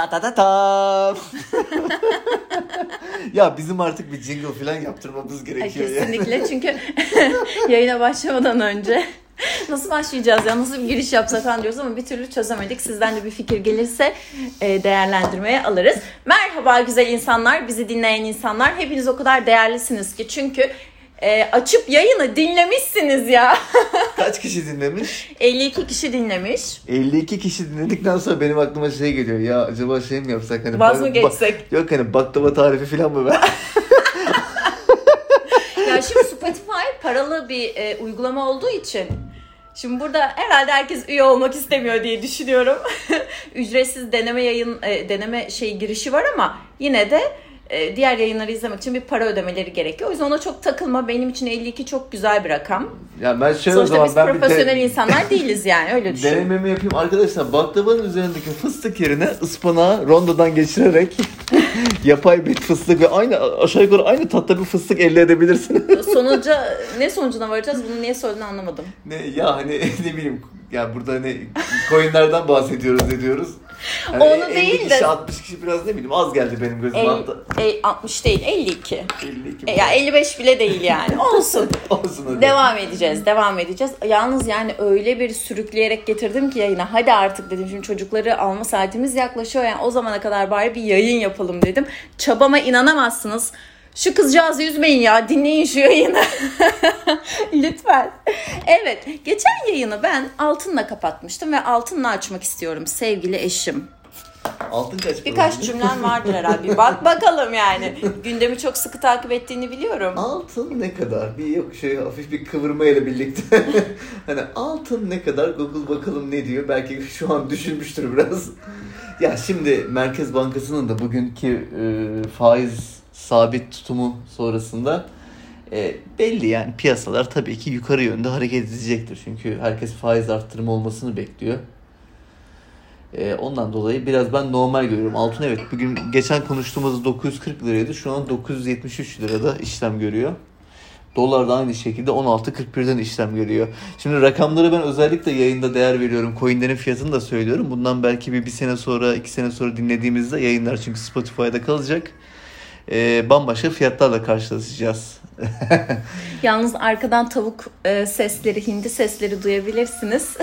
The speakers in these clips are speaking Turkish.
Ta ta ta ta. ya bizim artık bir jingle falan yaptırmamız gerekiyor. Ay, kesinlikle ya. çünkü yayına başlamadan önce nasıl başlayacağız ya nasıl bir giriş yapsak falan diyoruz ama bir türlü çözemedik. Sizden de bir fikir gelirse e, değerlendirmeye alırız. Merhaba güzel insanlar, bizi dinleyen insanlar. Hepiniz o kadar değerlisiniz ki çünkü e, açıp yayını dinlemişsiniz ya. Kaç kişi dinlemiş? 52 kişi dinlemiş. 52 kişi dinledikten sonra benim aklıma şey geliyor. Ya acaba şey mi yapsak? Hani Vaz mı geçsek? Ba- yok hani baklava tarifi falan mı ben? ya şimdi Spotify paralı bir e, uygulama olduğu için Şimdi burada herhalde herkes üye olmak istemiyor diye düşünüyorum. Ücretsiz deneme yayın e, deneme şey girişi var ama yine de e, diğer yayınları izlemek için bir para ödemeleri gerekiyor. O yüzden ona çok takılma. Benim için 52 çok güzel bir rakam. Ya ben şöyle Sonuçta zaman biz ben profesyonel de, insanlar değiliz yani öyle düşün. Denememi yapayım. Arkadaşlar baklavanın üzerindeki fıstık yerine ıspanağı rondodan geçirerek yapay bir fıstık ve aynı aşağı yukarı aynı tatta bir fıstık elde edebilirsiniz. Sonuca ne sonucuna varacağız? Bunu niye söylediğini anlamadım. Ne ya hani ne bileyim ya burada hani coinlerden bahsediyoruz ediyoruz. Yani Onu 50 değil kişi, de 60 kişi biraz ne bileyim az geldi benim gözüme. hatta. E, 60 değil 52. 52 e, ya 55 bile değil yani. Olsun. Olsun hadi. Devam edeceğiz. Devam edeceğiz. Yalnız yani öyle bir sürükleyerek getirdim ki yayına. Hadi artık dedim. Şimdi çocukları alma saatimiz yaklaşıyor. Yani o zamana kadar bari bir yayın yapalım dedim. Çabama inanamazsınız. Şu kızcağızı üzmeyin ya. Dinleyin şu yayını. Lütfen. Evet. Geçen yayını ben altınla kapatmıştım ve altınla açmak istiyorum sevgili eşim. Altın kaç Birkaç cümlen vardır herhalde. Bir bak bakalım yani. Gündemi çok sıkı takip ettiğini biliyorum. Altın ne kadar? Bir yok şey hafif bir kıvırma ile birlikte. hani altın ne kadar? Google bakalım ne diyor? Belki şu an düşünmüştür biraz. ya şimdi Merkez Bankası'nın da bugünkü e, faiz sabit tutumu sonrasında e, belli yani piyasalar tabii ki yukarı yönde hareket edecektir. Çünkü herkes faiz arttırma olmasını bekliyor. E, ondan dolayı biraz ben normal görüyorum. Altın evet bugün geçen konuştuğumuzda 940 liraydı. Şu an 973 lirada işlem görüyor. Dolar da aynı şekilde 16.41'den işlem görüyor. Şimdi rakamları ben özellikle yayında değer veriyorum. Coinlerin fiyatını da söylüyorum. Bundan belki bir, bir sene sonra, iki sene sonra dinlediğimizde yayınlar çünkü Spotify'da kalacak. Ee, bambaşka fiyatlarla karşılaşacağız. Yalnız arkadan tavuk e, sesleri, hindi sesleri duyabilirsiniz.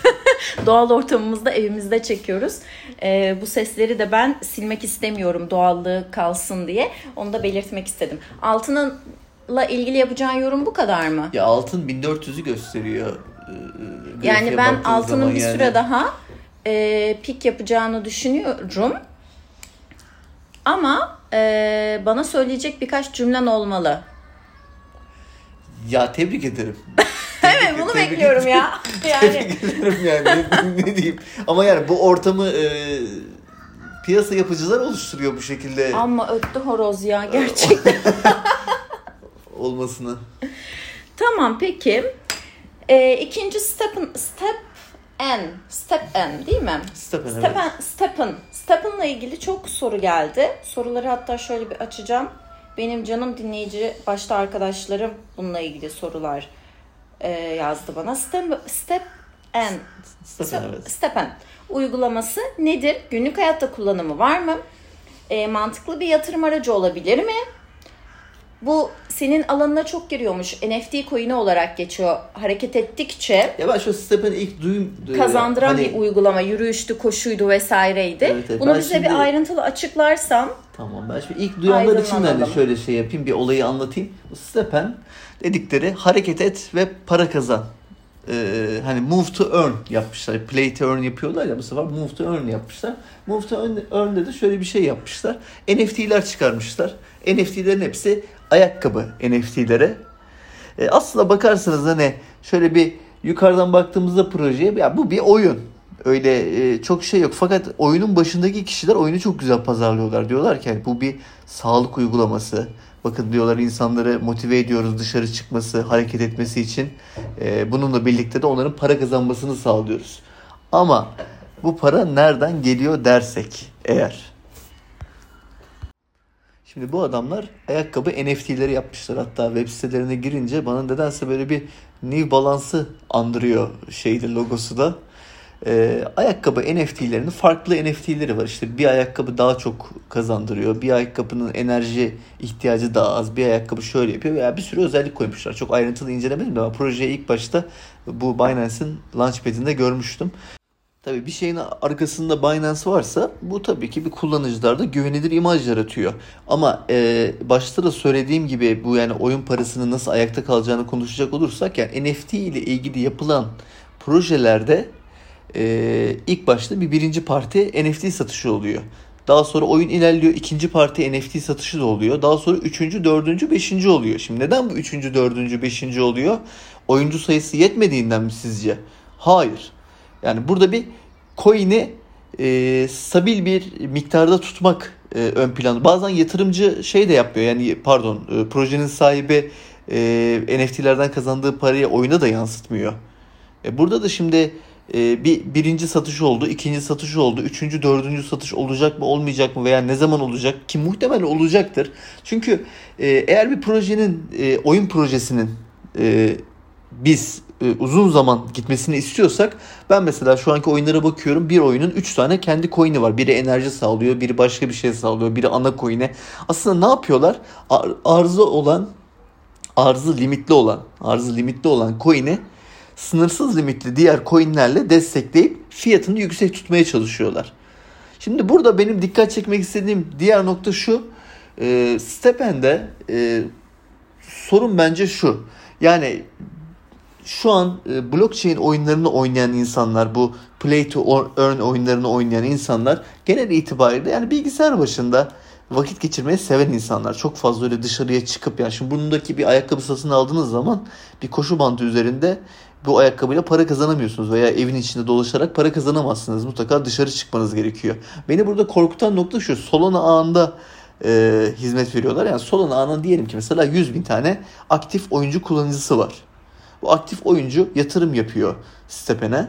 Doğal ortamımızda evimizde çekiyoruz. E, bu sesleri de ben silmek istemiyorum doğallığı kalsın diye. Onu da belirtmek istedim. Altınınla ilgili yapacağın yorum bu kadar mı? Ya altın 1400'ü gösteriyor. E, yani ben altının bir yani. süre daha e, pik yapacağını düşünüyorum. Ama e, bana söyleyecek birkaç cümlen olmalı. Ya tebrik ederim. evet bunu tebrik bekliyorum ederim. ya. Yani. tebrik ederim yani ne, ne diyeyim. Ama yani bu ortamı e, piyasa yapıcılar oluşturuyor bu şekilde. Ama öttü horoz ya gerçekten. Olmasını. Tamam peki. E, ikinci step, step N. Step N değil mi? Step N. Step N. Step'in. Step'in'la ilgili çok soru geldi. Soruları hatta şöyle bir açacağım. Benim canım dinleyici başta arkadaşlarım bununla ilgili sorular e, yazdı bana. Step, step N. Step, evet. step N. Uygulaması nedir? Günlük hayatta kullanımı var mı? E, mantıklı bir yatırım aracı olabilir mi? Bu senin alanına çok giriyormuş. NFT coin'i olarak geçiyor. Hareket ettikçe ya ben şu Step'in ilk duyum kazandıran hani... bir uygulama. Yürüyüştü, koşuydu vesaireydi. Evet, evet. Bunu ben bize şimdi... bir ayrıntılı açıklarsan. Tamam ben şimdi ilk duyanlar için de şöyle şey yapayım. Bir olayı anlatayım. Step'en dedikleri hareket et ve para kazan. Ee, hani move to earn yapmışlar. Play to earn yapıyorlar ya bu sefer move to earn yapmışlar. Move to earn, earn'de de şöyle bir şey yapmışlar. NFT'ler çıkarmışlar. NFT'lerin hepsi ayakkabı NFT'lere. E, aslına bakarsanız hani şöyle bir yukarıdan baktığımızda projeye ya bu bir oyun. Öyle e, çok şey yok. Fakat oyunun başındaki kişiler oyunu çok güzel pazarlıyorlar. Diyorlar ki yani bu bir sağlık uygulaması. Bakın diyorlar insanları motive ediyoruz dışarı çıkması, hareket etmesi için. E, bununla birlikte de onların para kazanmasını sağlıyoruz. Ama bu para nereden geliyor dersek eğer Şimdi bu adamlar ayakkabı NFT'leri yapmışlar. Hatta web sitelerine girince bana nedense böyle bir New Balance'ı andırıyor şeydi logosu da. e, ayakkabı NFT'lerinin farklı NFT'leri var. İşte bir ayakkabı daha çok kazandırıyor. Bir ayakkabının enerji ihtiyacı daha az. Bir ayakkabı şöyle yapıyor veya bir sürü özellik koymuşlar. Çok ayrıntılı incelemedim ama projeyi ilk başta bu Binance'in Launchpad'inde görmüştüm. Tabii bir şeyin arkasında Binance varsa bu tabii ki bir kullanıcılarda güvenilir imaj yaratıyor. Ama e, başta da söylediğim gibi bu yani oyun parasının nasıl ayakta kalacağını konuşacak olursak yani NFT ile ilgili yapılan projelerde e, ilk başta bir birinci parti NFT satışı oluyor. Daha sonra oyun ilerliyor. ikinci parti NFT satışı da oluyor. Daha sonra üçüncü, dördüncü, beşinci oluyor. Şimdi neden bu üçüncü, dördüncü, beşinci oluyor? Oyuncu sayısı yetmediğinden mi sizce? Hayır. Yani burada bir coin'i e, stabil bir miktarda tutmak e, ön planda. Bazen yatırımcı şey de yapıyor. Yani pardon e, projenin sahibi e, NFT'lerden kazandığı parayı oyuna da yansıtmıyor. E, burada da şimdi e, bir birinci satış oldu, ikinci satış oldu, üçüncü, dördüncü satış olacak mı, olmayacak mı veya ne zaman olacak ki muhtemelen olacaktır. Çünkü e, eğer bir projenin, e, oyun projesinin e, biz e, uzun zaman gitmesini istiyorsak ben mesela şu anki oyunlara bakıyorum. Bir oyunun 3 tane kendi coin'i var. Biri enerji sağlıyor, biri başka bir şey sağlıyor, biri ana coin'e. Aslında ne yapıyorlar? Ar- arzı olan, arzı limitli olan, arzı limitli olan coin'i sınırsız limitli diğer coin'lerle destekleyip fiyatını yüksek tutmaya çalışıyorlar. Şimdi burada benim dikkat çekmek istediğim diğer nokta şu. E, Stepen'de e, sorun bence şu. Yani şu an e, blockchain oyunlarını oynayan insanlar, bu play to earn oyunlarını oynayan insanlar genel itibariyle yani bilgisayar başında vakit geçirmeyi seven insanlar. Çok fazla öyle dışarıya çıkıp yani şimdi bundaki bir ayakkabı satın aldığınız zaman bir koşu bandı üzerinde bu ayakkabıyla para kazanamıyorsunuz veya evin içinde dolaşarak para kazanamazsınız. Mutlaka dışarı çıkmanız gerekiyor. Beni burada korkutan nokta şu. Solana ağında e, hizmet veriyorlar. Yani Solana ağının diyelim ki mesela 100 bin tane aktif oyuncu kullanıcısı var. Bu aktif oyuncu yatırım yapıyor Stepen'e.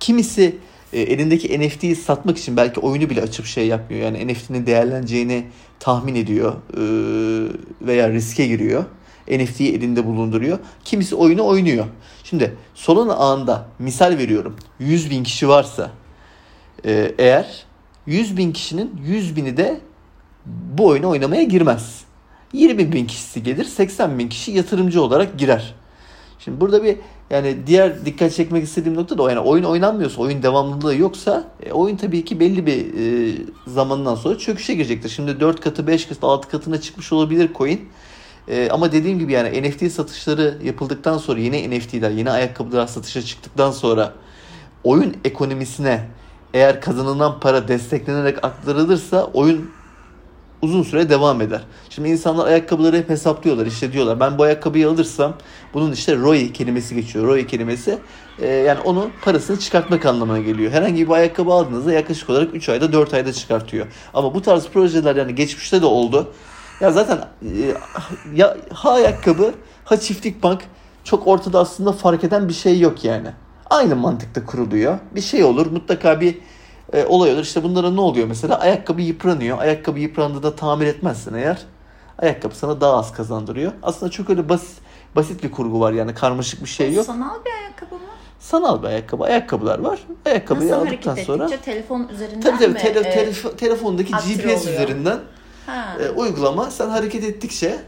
Kimisi e, elindeki NFT'yi satmak için belki oyunu bile açıp şey yapmıyor. Yani NFT'nin değerleneceğini tahmin ediyor e, veya riske giriyor. NFT'yi elinde bulunduruyor. Kimisi oyunu oynuyor. Şimdi Solana ağında misal veriyorum 100 bin kişi varsa e, eğer 100 bin kişinin 100 bini de bu oyunu oynamaya girmez. 20 bin kişisi gelir 80 bin kişi yatırımcı olarak girer. Şimdi burada bir yani diğer dikkat çekmek istediğim nokta da o yani oyun oynanmıyorsa, oyun devamlılığı yoksa e, oyun tabii ki belli bir e, zamandan sonra çöküşe girecektir. Şimdi 4 katı, 5 katı, 6 katına çıkmış olabilir coin. E, ama dediğim gibi yani NFT satışları yapıldıktan sonra yeni NFT'ler, yeni ayakkabılar satışa çıktıktan sonra oyun ekonomisine eğer kazanılan para desteklenerek aktarılırsa oyun uzun süre devam eder. Şimdi insanlar ayakkabıları hep hesaplıyorlar. İşte diyorlar ben bu ayakkabıyı alırsam bunun işte ROI kelimesi geçiyor. ROI kelimesi e, yani onun parasını çıkartmak anlamına geliyor. Herhangi bir ayakkabı aldığınızda yaklaşık olarak 3 ayda 4 ayda çıkartıyor. Ama bu tarz projeler yani geçmişte de oldu. Ya zaten e, ya ha ayakkabı ha çiftlik bank çok ortada aslında fark eden bir şey yok yani. Aynı mantıkta kuruluyor. Bir şey olur mutlaka bir e, olay olur. İşte bunlara ne oluyor mesela? Ayakkabı yıpranıyor. Ayakkabı yıprandığında tamir etmezsen eğer ayakkabı sana daha az kazandırıyor. Aslında çok öyle basit basit bir kurgu var yani karmaşık bir şey yok. Sanal bir ayakkabı mı? Sanal bir ayakkabı. Ayakkabılar var. Ayakkabıyı Nasıl aldıktan sonra telefon üzerinden tabii tabii mi? tele, e, telefo- telefondaki GPS oluyor? üzerinden ha, e, uygulama sen hareket ettikçe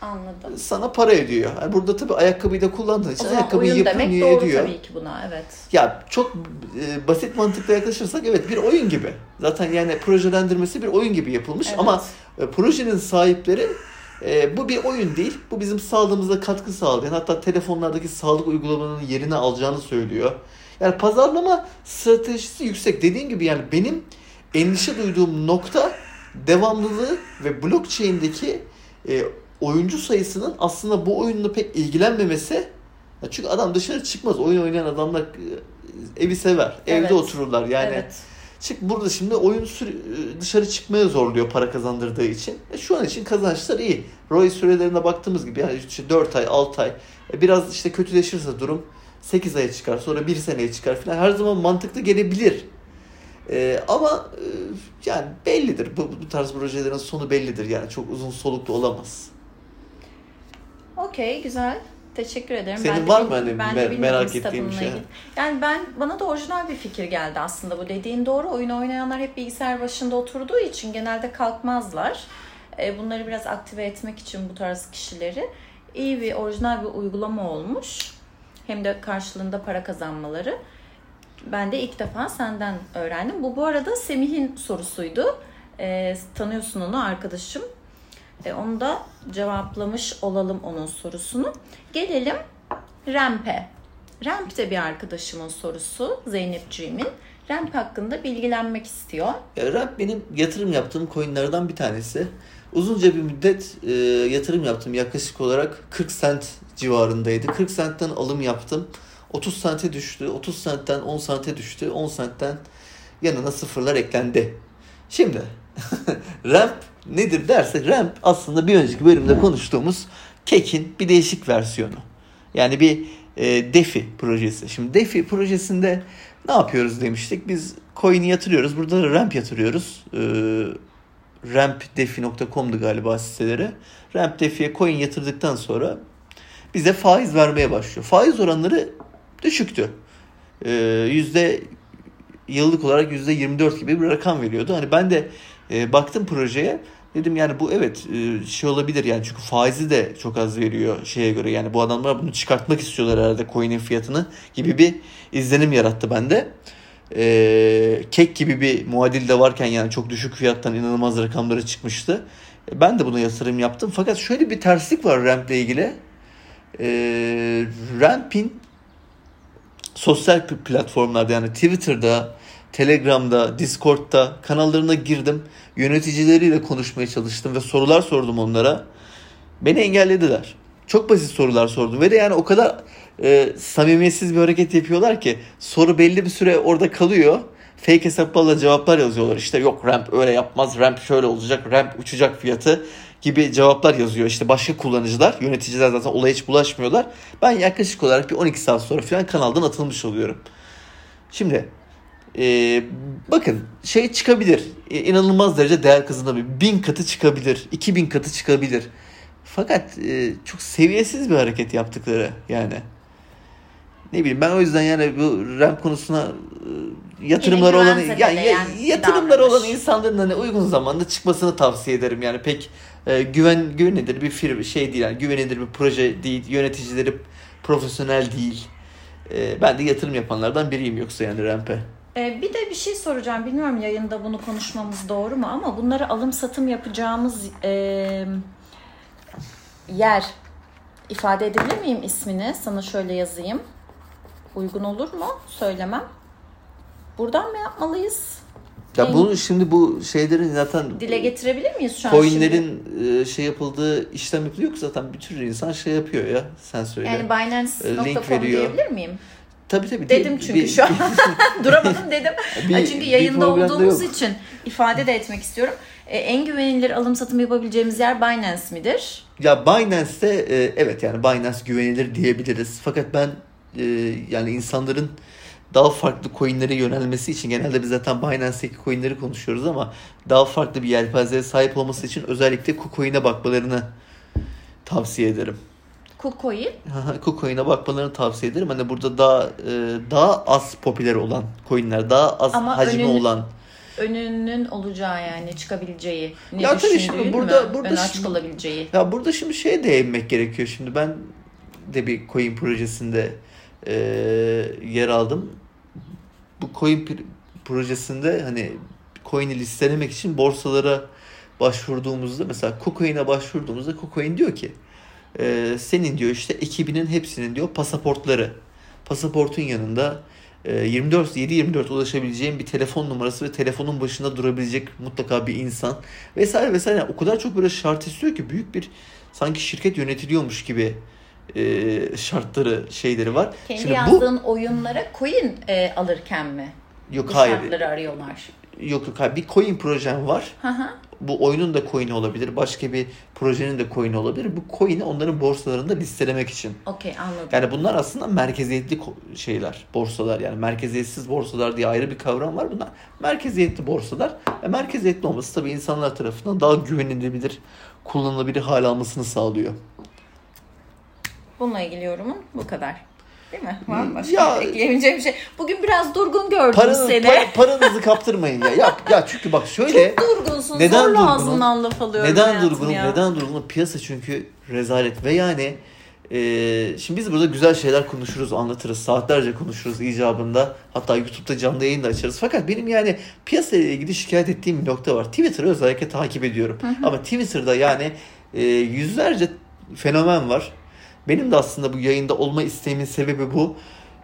anladım. sana para ödüyor. Yani burada tabii ayakkabıyı da kullandığın için ayakkabıyı demek yıpranıyor doğru ediyor. tabii ki buna evet. Ya çok e, basit mantıkla yaklaşırsak evet bir oyun gibi. Zaten yani projelendirmesi bir oyun gibi yapılmış Evet. ama e, projenin sahipleri e, bu bir oyun değil. Bu bizim sağlığımıza katkı sağlayan hatta telefonlardaki sağlık uygulamanın yerini alacağını söylüyor. Yani pazarlama stratejisi yüksek. Dediğim gibi yani benim endişe duyduğum nokta devamlılığı ve blockchain'deki e, oyuncu sayısının aslında bu oyunla pek ilgilenmemesi. Çünkü adam dışarı çıkmaz. Oyun oynayan adamlar e, evi sever. Evde Evet. otururlar. Yani evet. çık burada şimdi oyun e, dışarı çıkmaya zorluyor para kazandırdığı için. E şu an için kazançlar iyi. ROI sürelerine baktığımız gibi yani işte 4 ay, 6 ay. E biraz işte kötüleşirse durum 8 aya çıkar. Sonra 1 seneye çıkar falan. Her zaman mantıklı gelebilir. E, ama e, yani bellidir. Bu, bu tarz projelerin sonu bellidir. Yani çok uzun soluklu olamaz. Okey güzel. Teşekkür ederim. Senin Ben de var mı hani ben me- merak ettiğin bir şey? Yani ben bana da orijinal bir fikir geldi aslında bu dediğin doğru. Oyun oynayanlar hep bilgisayar başında oturduğu için genelde kalkmazlar. E, Bunları biraz aktive etmek için bu tarz kişileri iyi bir orijinal bir uygulama olmuş. Hem de karşılığında para kazanmaları. Ben de ilk defa senden öğrendim. Bu bu arada Semih'in sorusuydu. E, tanıyorsun onu arkadaşım. E, onu da cevaplamış olalım onun sorusunu. Gelelim Ramp'e. Ramp de bir arkadaşımın sorusu Zeynepciğimin. Ramp hakkında bilgilenmek istiyor. Ya Ramp benim yatırım yaptığım coinlerden bir tanesi. Uzunca bir müddet e, yatırım yaptım. Yaklaşık olarak 40 cent civarındaydı. 40 centten alım yaptım. 30 sente düştü. 30 centten 10 sente düştü. 10 centten yanına sıfırlar eklendi. Şimdi Ramp nedir dersek Ramp aslında bir önceki bölümde konuştuğumuz Kek'in bir değişik versiyonu. Yani bir e, DeFi projesi. Şimdi DeFi projesinde ne yapıyoruz demiştik. Biz coin'i yatırıyoruz. Burada da Ramp yatırıyoruz. E, rampdefi.com'du galiba siteleri. Rampdefi'ye coin yatırdıktan sonra bize faiz vermeye başlıyor. Faiz oranları düşüktü. E, yüzde yıllık olarak yüzde 24 gibi bir rakam veriyordu. Hani ben de e, baktım projeye dedim yani bu evet e, şey olabilir yani çünkü faizi de çok az veriyor şeye göre yani bu adamlar bunu çıkartmak istiyorlar herhalde coin'in fiyatını gibi bir izlenim yarattı bende. E, kek gibi bir muadil de varken yani çok düşük fiyattan inanılmaz rakamlara çıkmıştı. E, Ben de buna yatırım yaptım fakat şöyle bir terslik var Ramp ile ilgili. E, Ramp'in sosyal platformlarda yani Twitter'da, Telegram'da, Discord'da kanallarına girdim. Yöneticileriyle konuşmaya çalıştım ve sorular sordum onlara. Beni engellediler. Çok basit sorular sordum ve de yani o kadar e, samimiyetsiz bir hareket yapıyorlar ki soru belli bir süre orada kalıyor. Fake hesaplarla cevaplar yazıyorlar. İşte yok ramp öyle yapmaz, ramp şöyle olacak, ramp uçacak fiyatı gibi cevaplar yazıyor. İşte başka kullanıcılar, yöneticiler zaten olaya hiç bulaşmıyorlar. Ben yaklaşık olarak bir 12 saat sonra falan kanaldan atılmış oluyorum. Şimdi e, bakın şey çıkabilir. E, inanılmaz derece değer kazanabilir. Bin katı çıkabilir. 2000 katı çıkabilir. Fakat e, çok seviyesiz bir hareket yaptıkları yani. Ne bileyim ben o yüzden yani bu RAM konusuna e, yatırımları Yine olan zedeleyen bir yatırımları olan insanların hani uygun zamanda çıkmasını tavsiye ederim. Yani pek e, güven güvenilir bir firma şey değil yani güvenilir bir proje değil. Yöneticileri profesyonel değil. E, ben de yatırım yapanlardan biriyim yoksa yani Ramp'e. Ee, bir de bir şey soracağım. Bilmiyorum yayında bunu konuşmamız doğru mu ama bunları alım satım yapacağımız e, yer ifade edebilir miyim ismini? Sana şöyle yazayım. Uygun olur mu? Söylemem. Buradan mı yapmalıyız? Ya bunu şimdi bu şeylerin zaten Dile getirebilir miyiz şu an şimdi? coinlerin e, şey yapıldığı işlem yapılıyor ki zaten bir sürü insan şey yapıyor ya sen söyle. Yani Binance.com veriyor. diyebilir miyim? Tabii tabii. Dedim çünkü bir- şu an. Duramadım dedim. Bir- çünkü yayında olduğumuz yok. için ifade de etmek istiyorum. Ee, en güvenilir alım satım yapabileceğimiz yer Binance midir? Ya Binance'te e, evet yani Binance güvenilir diyebiliriz. Fakat ben e, yani insanların daha farklı coinlere yönelmesi için genelde biz zaten Binance'teki coinleri konuşuyoruz ama daha farklı bir yelpazeye sahip olması için özellikle KuCoin'e bakmalarını tavsiye ederim. KuCoin. KuCoin'e bakmalarını tavsiye ederim. Hani burada daha e, daha az popüler olan coinler, daha az Ama hacmi önünü- olan önünün olacağı yani çıkabileceği. Ne Ya tabii şimdi burada- mü? burada Ön aç şimdi- kalabileceği. Ya burada şimdi şeye değinmek gerekiyor. Şimdi ben de bir coin projesinde e, yer aldım. Bu coin pr- projesinde hani coin'i listelemek için borsalara başvurduğumuzda mesela KuCoin'e başvurduğumuzda KuCoin diyor ki e, senin diyor işte ekibinin hepsinin diyor pasaportları. Pasaportun yanında e, 24 7-24 ulaşabileceğin bir telefon numarası ve telefonun başında durabilecek mutlaka bir insan vesaire vesaire. Yani o kadar çok böyle şart istiyor ki büyük bir sanki şirket yönetiliyormuş gibi e, şartları şeyleri var. Kendi Şimdi bu yazdığın oyunlara coin e, alırken mi? yok Bu hayır. şartları arıyorlar. Yok yok hayır. Bir coin projem var. Hı hı. Bu oyunun da coin'i olabilir. Başka bir projenin de coin'i olabilir. Bu coin'i onların borsalarında listelemek için. Okey anladım. Yani bunlar aslında merkeziyetli şeyler, borsalar. Yani merkeziyetsiz borsalar diye ayrı bir kavram var. Bunlar merkeziyetli borsalar. Ve merkeziyetli olması tabii insanlar tarafından daha güvenilebilir, kullanılabilir hale almasını sağlıyor. Bununla ilgili yorumun bu kadar. Değil mi? Var mı başka Ya- ekleyebileceğim bir şey? Bugün biraz durgun gördüm Paranız, seni. pa- paranızı kaptırmayın ya. ya. Ya çünkü bak şöyle. Durgunsun. Neden Zorla durgunum? ağzından laf alıyorum Neden durgunum? ya. Neden durgunum? Piyasa çünkü rezalet ve yani e, şimdi biz burada güzel şeyler konuşuruz, anlatırız. Saatlerce konuşuruz icabında. Hatta YouTube'da canlı yayın da açarız. Fakat benim yani piyasayla ilgili şikayet ettiğim bir nokta var. Twitter'ı özellikle takip ediyorum. Ama Twitter'da yani e, yüzlerce fenomen var. Benim de aslında bu yayında olma isteğimin sebebi bu.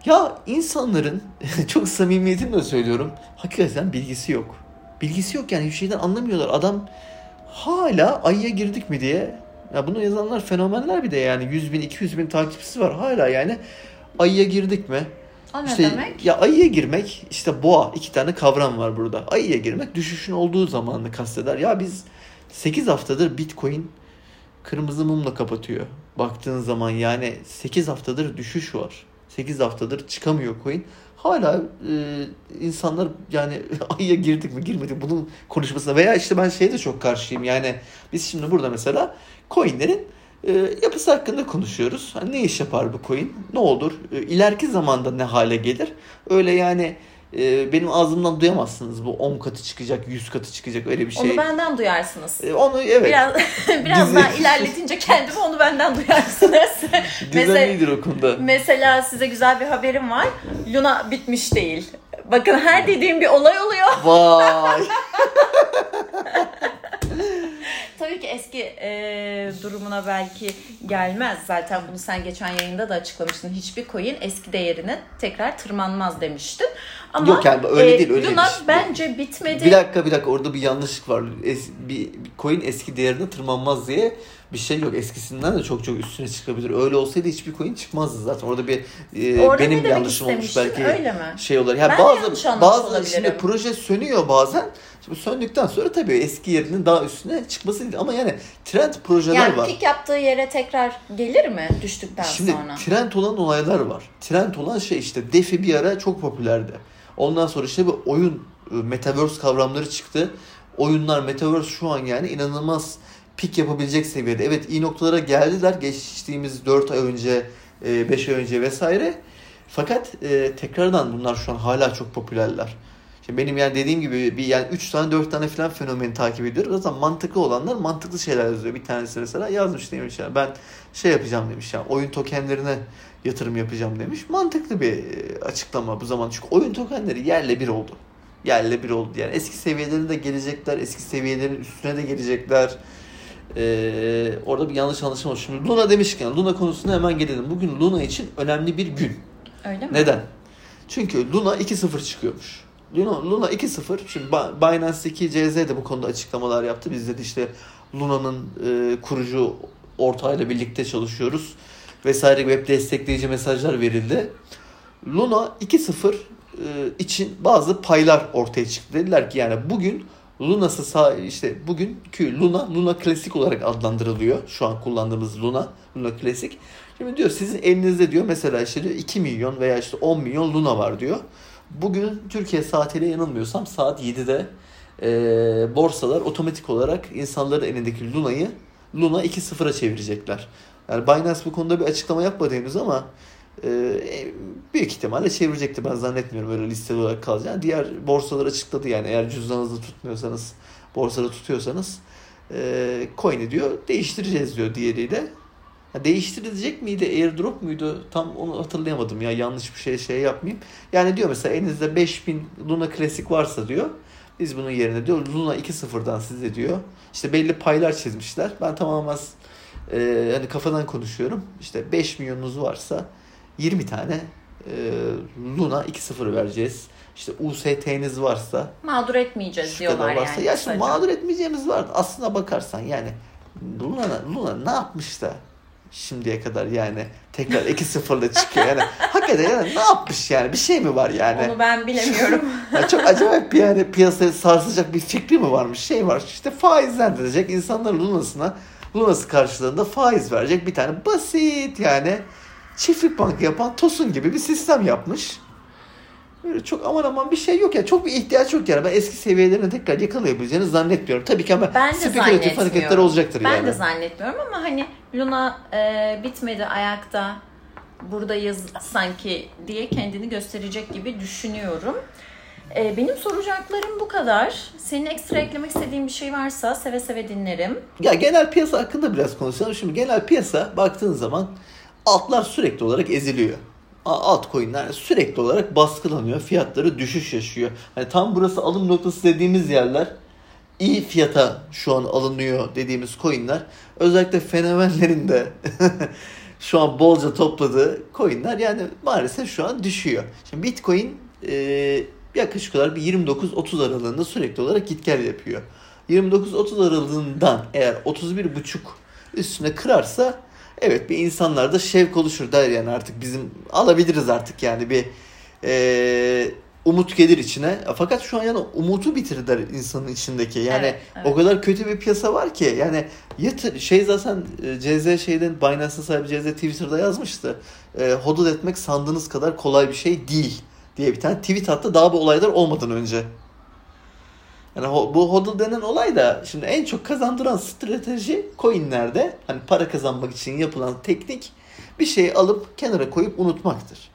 Ya insanların çok samimiyetimle söylüyorum. Hakikaten bilgisi yok. Bilgisi yok yani hiçbir şeyden anlamıyorlar. Adam hala ayıya girdik mi diye. Ya bunu yazanlar fenomenler bir de yani 100 bin 200 bin takipçisi var hala yani. Ayıya girdik mi? O ne İşte demek? ya ayıya girmek işte boğa iki tane kavram var burada. Ayıya girmek düşüşün olduğu zamanını kasteder. Ya biz 8 haftadır Bitcoin kırmızı mumla kapatıyor. Baktığın zaman yani 8 haftadır düşüş var. 8 haftadır çıkamıyor coin. Hala e, insanlar yani ayıya girdik mi girmedik bunun konuşmasına veya işte ben şeye de çok karşıyım. Yani biz şimdi burada mesela coinlerin e, yapısı hakkında konuşuyoruz. Hani ne iş yapar bu coin? Ne olur? E, ileriki zamanda ne hale gelir? Öyle yani e, benim ağzımdan duyamazsınız bu 10 katı çıkacak, 100 katı çıkacak öyle bir şey. Onu benden duyarsınız. E, onu evet. Biraz biraz daha ilerletince kendimi onu benden duyarsınız. İyidir o konuda. Mesela size güzel bir haberim var. Luna bitmiş değil. Bakın her dediğim bir olay oluyor. Vay. Tabii ki eski e, durumuna belki gelmez. Zaten bunu sen geçen yayında da açıklamıştın. Hiçbir coin eski değerine tekrar tırmanmaz demiştin. Ama Yok yani öyle e, değil, öyle Luna değil. bence bitmedi. bir dakika bir dakika orada bir yanlışlık var. Es, bir, bir coin eski değerine tırmanmaz diye bir şey yok. Eskisinden de çok çok üstüne çıkabilir. Öyle olsaydı hiçbir coin çıkmazdı zaten. Orada bir e, Orada benim demek yanlışım olmuş belki. öyle mi? Şey olur. Ya Ben bazı bazı şimdi proje sönüyor bazen. Şimdi söndükten sonra tabii eski yerinin daha üstüne çıkması değil. Ama yani trend projeler yani var. pik yaptığı yere tekrar gelir mi düştükten Şimdi sonra? trend olan olaylar var. Trend olan şey işte DeFi bir ara çok popülerdi. Ondan sonra işte bu oyun e, metaverse kavramları çıktı. Oyunlar metaverse şu an yani inanılmaz pik yapabilecek seviyede. Evet iyi noktalara geldiler geçtiğimiz 4 ay önce, 5 ay önce vesaire. Fakat e, tekrardan bunlar şu an hala çok popülerler. Şimdi benim yani dediğim gibi bir yani 3 tane 4 tane falan fenomeni takip ediyorum. Zaten mantıklı olanlar mantıklı şeyler yazıyor. Bir tanesi mesela yazmış demiş yani ben şey yapacağım demiş yani oyun tokenlerine yatırım yapacağım demiş. Mantıklı bir e, açıklama bu zaman. Çünkü oyun tokenleri yerle bir oldu. Yerle bir oldu. Yani eski seviyelerine de gelecekler. Eski seviyelerin üstüne de gelecekler. Ee, orada bir yanlış anlaşılma olmuş. Şimdi Luna demişken Luna konusuna hemen gelelim. Bugün Luna için önemli bir gün. Öyle mi? Neden? Çünkü Luna 2-0 çıkıyormuş. Luna, Luna 2-0. Şimdi Binance'deki CZ de bu konuda açıklamalar yaptı. Biz de işte Luna'nın e, kurucu ortağıyla birlikte çalışıyoruz. Vesaire web destekleyici mesajlar verildi. Luna 2-0 e, için bazı paylar ortaya çıktı. Dediler ki yani bugün Luna'sı sağ işte bugünkü Luna Luna Klasik olarak adlandırılıyor. Şu an kullandığımız Luna Luna Klasik. Şimdi diyor sizin elinizde diyor mesela işte diyor 2 milyon veya işte 10 milyon Luna var diyor. Bugün Türkiye saatiyle yanılmıyorsam saat 7'de e, borsalar otomatik olarak insanların elindeki Luna'yı Luna 2-0'a çevirecekler. Yani Binance bu konuda bir açıklama yapmadı henüz ama e, büyük ihtimalle çevirecekti. Ben zannetmiyorum öyle listeli olarak kalacağını. Diğer borsalar açıkladı yani eğer cüzdanınızda tutmuyorsanız, borsada tutuyorsanız e, coin'i diyor değiştireceğiz diyor diğeriyle. Ha, değiştirilecek miydi? Airdrop muydu? Tam onu hatırlayamadım ya. Yanlış bir şey şey yapmayayım. Yani diyor mesela elinizde 5000 Luna Classic varsa diyor. Biz bunun yerine diyor Luna 2.0'dan size diyor. İşte belli paylar çizmişler. Ben tamamen e, hani kafadan konuşuyorum. İşte 5 milyonunuz varsa 20 tane e, Luna 2.0 vereceğiz. İşte UST'niz varsa Mağdur etmeyeceğiz diyorlar varsa. yani. Ya şimdi mağdur etmeyeceğimiz var. Aslına bakarsan yani Luna, Luna ne yapmış da şimdiye kadar yani tekrar 2-0'la çıkıyor. Yani hakikaten yani ne yapmış yani? Bir şey mi var yani? Onu ben bilemiyorum. Ya çok acayip bir yani piyasayı sarsacak bir fikri mi varmış? Şey var işte faizlendirecek insanlar Luna'sına Luna'sı karşılığında faiz verecek bir tane basit yani çiftlik bankı yapan Tosun gibi bir sistem yapmış. Böyle çok aman aman bir şey yok ya. Çok bir ihtiyaç yok yani. Ben eski seviyelerine tekrar yakalayabileceğini zannetmiyorum. Tabii ki ama Ben spekülatif hareketler olacaktır Ben yani. de zannetmiyorum ama hani Luna e, bitmedi ayakta buradayız sanki diye kendini gösterecek gibi düşünüyorum. E, benim soracaklarım bu kadar. Senin ekstra eklemek istediğin bir şey varsa seve seve dinlerim. Ya genel piyasa hakkında biraz konuşalım. Şimdi genel piyasa baktığın zaman altlar sürekli olarak eziliyor. A- Altcoin'ler sürekli olarak baskılanıyor. Fiyatları düşüş yaşıyor. Hani tam burası alım noktası dediğimiz yerler iyi fiyata şu an alınıyor dediğimiz coin'ler özellikle fenomenlerin de şu an bolca topladığı coin'ler yani maalesef şu an düşüyor. Şimdi Bitcoin e, yaklaşık olarak bir 29-30 aralığında sürekli olarak git gel yapıyor. 29-30 aralığından eğer 31,5 üstüne kırarsa evet bir insanlarda şevk oluşur der yani artık bizim alabiliriz artık yani bir e, umut gelir içine. Fakat şu an yani umutu bitirdiler insanın içindeki. Yani Evet, evet. o kadar kötü bir piyasa var ki yani yatır, şey zaten e, CZ şeyden Binance'ın sahibi CZ Twitter'da yazmıştı. E, hodl etmek sandığınız kadar kolay bir şey değil diye bir tane tweet attı daha bu olaylar olmadan önce. Yani bu hodl denen olay da şimdi en çok kazandıran strateji coinlerde hani para kazanmak için yapılan teknik bir şeyi alıp kenara koyup unutmaktır.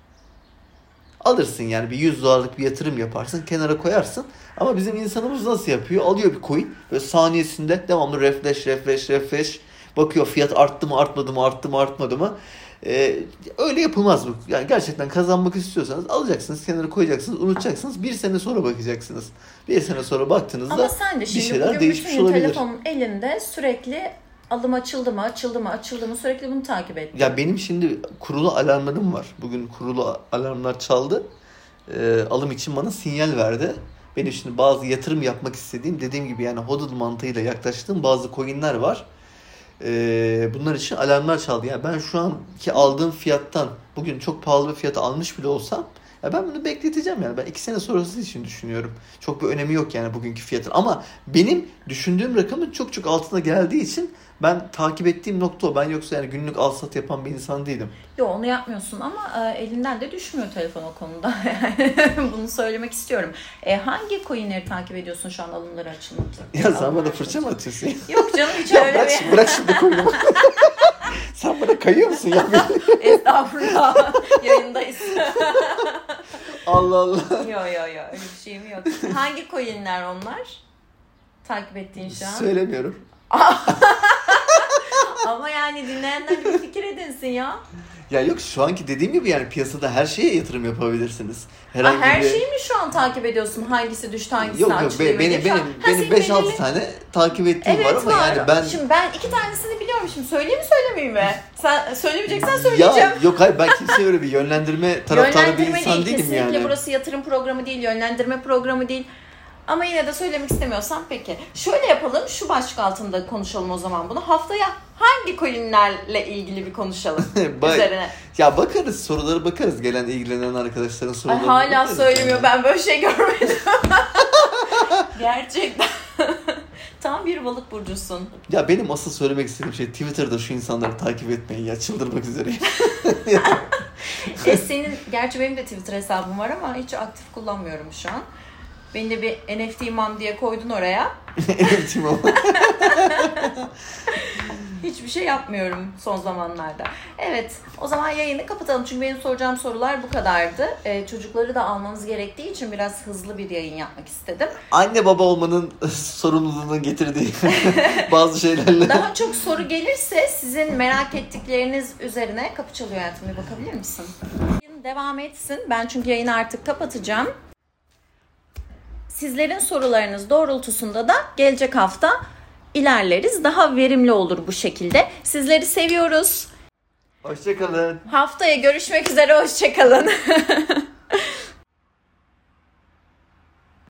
Alırsın yani bir 100 dolarlık bir yatırım yaparsın kenara koyarsın. Ama bizim insanımız nasıl yapıyor? Alıyor bir coin ve saniyesinde devamlı refresh refresh refresh bakıyor fiyat arttı mı artmadı mı arttı mı artmadı mı. Ee, öyle yapılmaz bu. Yani gerçekten kazanmak istiyorsanız alacaksınız kenara koyacaksınız unutacaksınız bir sene sonra bakacaksınız. Bir sene sonra baktığınızda Ama sen de bir şimdi şeyler bugün değişmiş bütün olabilir. telefonun elinde sürekli alım açıldı mı, açıldı mı, açıldı mı sürekli bunu takip et. Ya benim şimdi kurulu alarmlarım var. Bugün kurulu alarmlar çaldı. Ee, alım için bana sinyal verdi. Benim şimdi bazı yatırım yapmak istediğim dediğim gibi yani hodl mantığıyla yaklaştığım bazı coinler var. Ee, bunlar için alarmlar çaldı. Yani ben şu anki aldığım fiyattan bugün çok pahalı bir fiyata almış bile olsam ya ben bunu bekleteceğim yani. Ben iki sene sonrası için düşünüyorum. Çok bir önemi yok yani bugünkü fiyatın. Ama benim düşündüğüm rakamın çok çok altına geldiği için ben takip ettiğim nokta o. Ben yoksa yani günlük al sat yapan bir insan değilim. Yo onu yapmıyorsun ama e, elinden de düşmüyor telefon o konuda. Bunu söylemek istiyorum. E, hangi coinleri takip ediyorsun şu an alımları açılmak Ya sen bana fırça mı atıyorsun? Yok canım hiç ya öyle bırak, bir... bırak şimdi koyunu. sen bana kayıyor musun ya? Estağfurullah. Yayındayız. Allah Allah. yo yo yo öyle bir şeyim yok. Hangi coinler onlar? Takip ettiğin şu an. Söylemiyorum. Ama yani dinleyenler bir fikir edinsin ya. Ya yok şu anki dediğim gibi yani piyasada her şeye yatırım yapabilirsiniz. Ha, Herhangi her bir... şeyi mi şu an takip ediyorsun? Hangisi düştü, hangisi Yok yok be- benim? Şu an- benim Ha, benim senin 5 6 belirli- tane takip ettiğim Evet var ama yani ben Şimdi ben iki tanesini biliyorum şimdi. Söyleyeyim mi söylemeyeyim mi? Sen söylemeyeceksen söyleyeceğim. ya yok hayır ben kimseye öyle bir yönlendirme taraftarı bir insan değil. değilim Kesinlikle yani. burası yatırım programı değil, yönlendirme programı değil. Ama yine de söylemek istemiyorsan peki. Şöyle yapalım, şu başlık altında konuşalım o zaman bunu. Haftaya hangi coinlerle ilgili bir konuşalım üzerine. Ya bakarız sorulara bakarız gelen ilgilenen arkadaşların Ay, sorularına. hala bakarız söylemiyor. yani. Ben böyle şey görmedim. Gerçekten. Tam bir balık burcusun. Ya benim asıl söylemek istediğim şey Twitter'da şu insanları takip etmeyin ya çıldırmak üzereyim. E senin, gerçi benim de Twitter hesabım var ama hiç aktif kullanmıyorum şu an. Beni de bir NFT imam diye koydun oraya. Elimtim o. Hiçbir şey yapmıyorum son zamanlarda. Evet, o zaman yayını kapatalım. Çünkü benim soracağım sorular bu kadardı. Ee, çocukları da almamız gerektiği için biraz hızlı bir yayın yapmak istedim. Anne baba olmanın sorumluluğunun getirdiği bazı şeylerle. Daha çok soru gelirse sizin merak ettikleriniz üzerine kapı çalıyor hayatım. Bir bakabilir misin? Yayın devam etsin. Ben çünkü yayını artık kapatacağım. Sizlerin sorularınız doğrultusunda da gelecek hafta ilerleriz. Daha verimli olur bu şekilde. Sizleri seviyoruz. Hoşçakalın. Haftaya görüşmek üzere. Hoşçakalın.